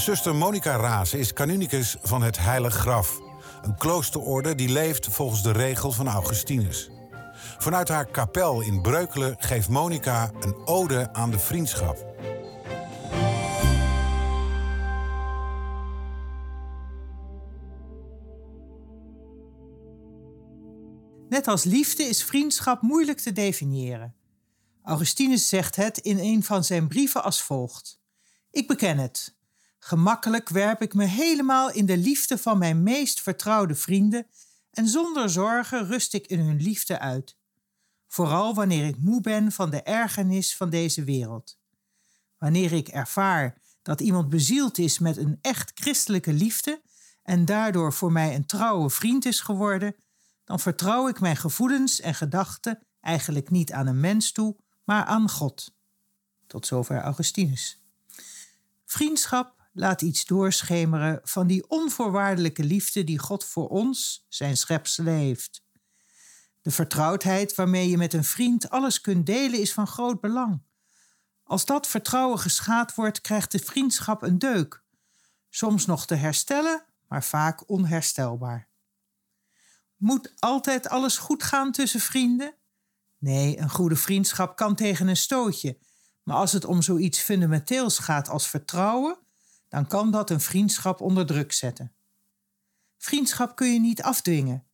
Zuster Monica Raas is canonicus van het Heilig Graf. Een kloosterorde die leeft volgens de regel van Augustinus. Vanuit haar kapel in Breukelen geeft Monica een ode aan de vriendschap. Net als liefde is vriendschap moeilijk te definiëren. Augustinus zegt het in een van zijn brieven als volgt: Ik beken het. Gemakkelijk werp ik me helemaal in de liefde van mijn meest vertrouwde vrienden en zonder zorgen rust ik in hun liefde uit. Vooral wanneer ik moe ben van de ergernis van deze wereld. Wanneer ik ervaar dat iemand bezield is met een echt christelijke liefde en daardoor voor mij een trouwe vriend is geworden, dan vertrouw ik mijn gevoelens en gedachten eigenlijk niet aan een mens toe, maar aan God. Tot zover Augustinus. Vriendschap laat iets doorschemeren van die onvoorwaardelijke liefde die God voor ons, zijn schepselen, heeft. De vertrouwdheid waarmee je met een vriend alles kunt delen is van groot belang. Als dat vertrouwen geschaad wordt, krijgt de vriendschap een deuk. Soms nog te herstellen, maar vaak onherstelbaar. Moet altijd alles goed gaan tussen vrienden? Nee, een goede vriendschap kan tegen een stootje. Maar als het om zoiets fundamenteels gaat als vertrouwen, dan kan dat een vriendschap onder druk zetten. Vriendschap kun je niet afdwingen.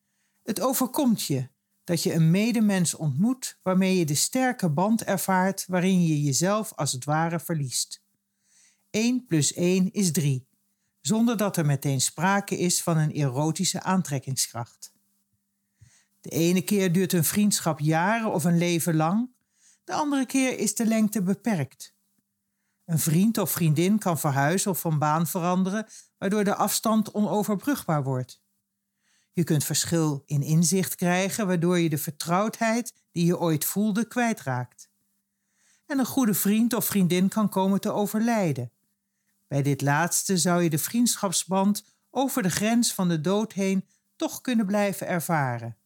Het overkomt je dat je een medemens ontmoet waarmee je de sterke band ervaart waarin je jezelf als het ware verliest. 1 plus 1 is 3, zonder dat er meteen sprake is van een erotische aantrekkingskracht. De ene keer duurt een vriendschap jaren of een leven lang, de andere keer is de lengte beperkt. Een vriend of vriendin kan verhuizen of van baan veranderen, waardoor de afstand onoverbrugbaar wordt. Je kunt verschil in inzicht krijgen, waardoor je de vertrouwdheid die je ooit voelde kwijtraakt. En een goede vriend of vriendin kan komen te overlijden. Bij dit laatste zou je de vriendschapsband over de grens van de dood heen toch kunnen blijven ervaren.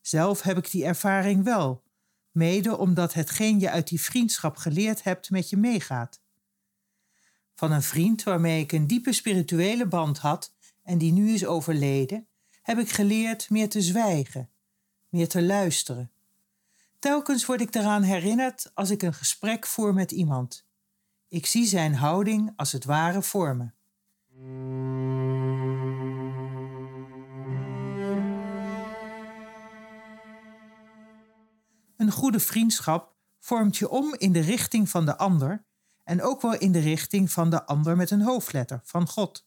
Zelf heb ik die ervaring wel, mede omdat hetgeen je uit die vriendschap geleerd hebt met je meegaat. Van een vriend waarmee ik een diepe spirituele band had en die nu is overleden, heb ik geleerd meer te zwijgen, meer te luisteren. Telkens word ik eraan herinnerd als ik een gesprek voer met iemand. Ik zie zijn houding als het ware voor me. Een goede vriendschap vormt je om in de richting van de ander en ook wel in de richting van de ander met een hoofdletter, van God.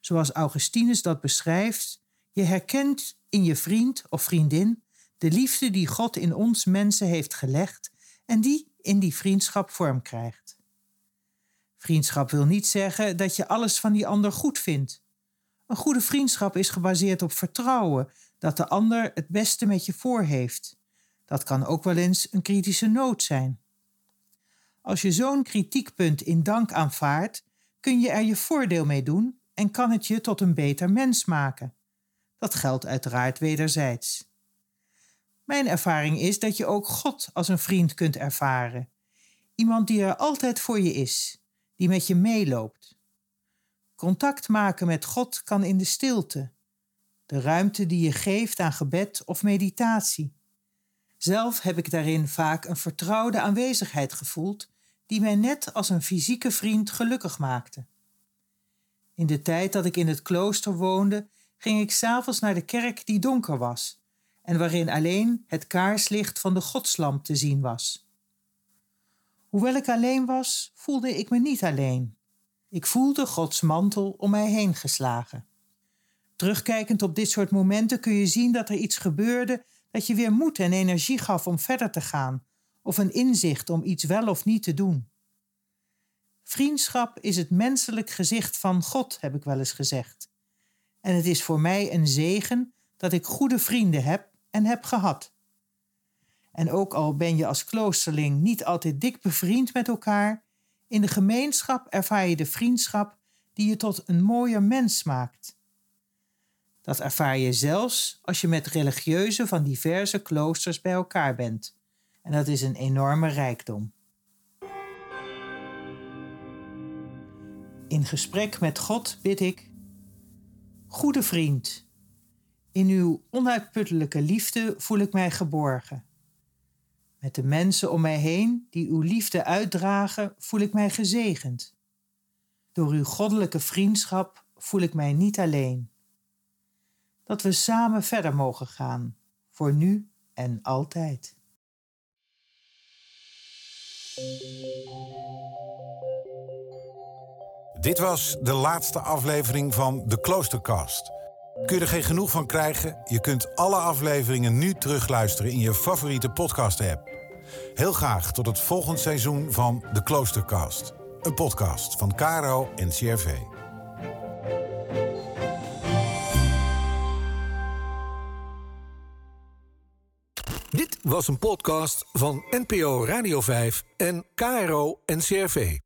Zoals Augustinus dat beschrijft, je herkent in je vriend of vriendin de liefde die God in ons mensen heeft gelegd en die in die vriendschap vorm krijgt. Vriendschap wil niet zeggen dat je alles van die ander goed vindt. Een goede vriendschap is gebaseerd op vertrouwen dat de ander het beste met je voor heeft dat kan ook wel eens een kritische noot zijn. Als je zo'n kritiekpunt in dank aanvaardt, kun je er je voordeel mee doen en kan het je tot een beter mens maken. Dat geldt uiteraard wederzijds. Mijn ervaring is dat je ook God als een vriend kunt ervaren. Iemand die er altijd voor je is, die met je meeloopt. Contact maken met God kan in de stilte, de ruimte die je geeft aan gebed of meditatie. Zelf heb ik daarin vaak een vertrouwde aanwezigheid gevoeld, die mij net als een fysieke vriend gelukkig maakte. In de tijd dat ik in het klooster woonde, ging ik s'avonds naar de kerk die donker was en waarin alleen het kaarslicht van de godslamp te zien was. Hoewel ik alleen was, voelde ik me niet alleen. Ik voelde Gods mantel om mij heen geslagen. Terugkijkend op dit soort momenten kun je zien dat er iets gebeurde dat je weer moed en energie gaf om verder te gaan, of een inzicht om iets wel of niet te doen. Vriendschap is het menselijk gezicht van God, heb ik wel eens gezegd. En het is voor mij een zegen dat ik goede vrienden heb en heb gehad. En ook al ben je als kloosterling niet altijd dik bevriend met elkaar, in de gemeenschap ervaar je de vriendschap die je tot een mooier mens maakt. Dat ervaar je zelfs als je met religieuzen van diverse kloosters bij elkaar bent. En dat is een enorme rijkdom. In gesprek met God bid ik: Goede vriend, in uw onuitputtelijke liefde voel ik mij geborgen. Met de mensen om mij heen die uw liefde uitdragen, voel ik mij gezegend. Door uw goddelijke vriendschap voel ik mij niet alleen. Dat we samen verder mogen gaan, voor nu en altijd. Dit was de laatste aflevering van de Kloostercast. Kun je er geen genoeg van krijgen? Je kunt alle afleveringen nu terugluisteren in je favoriete podcast-app. Heel graag tot het volgende seizoen van de Kloostercast. Een podcast van Caro en CRV. Was een podcast van NPO Radio 5 en KRO NCRV.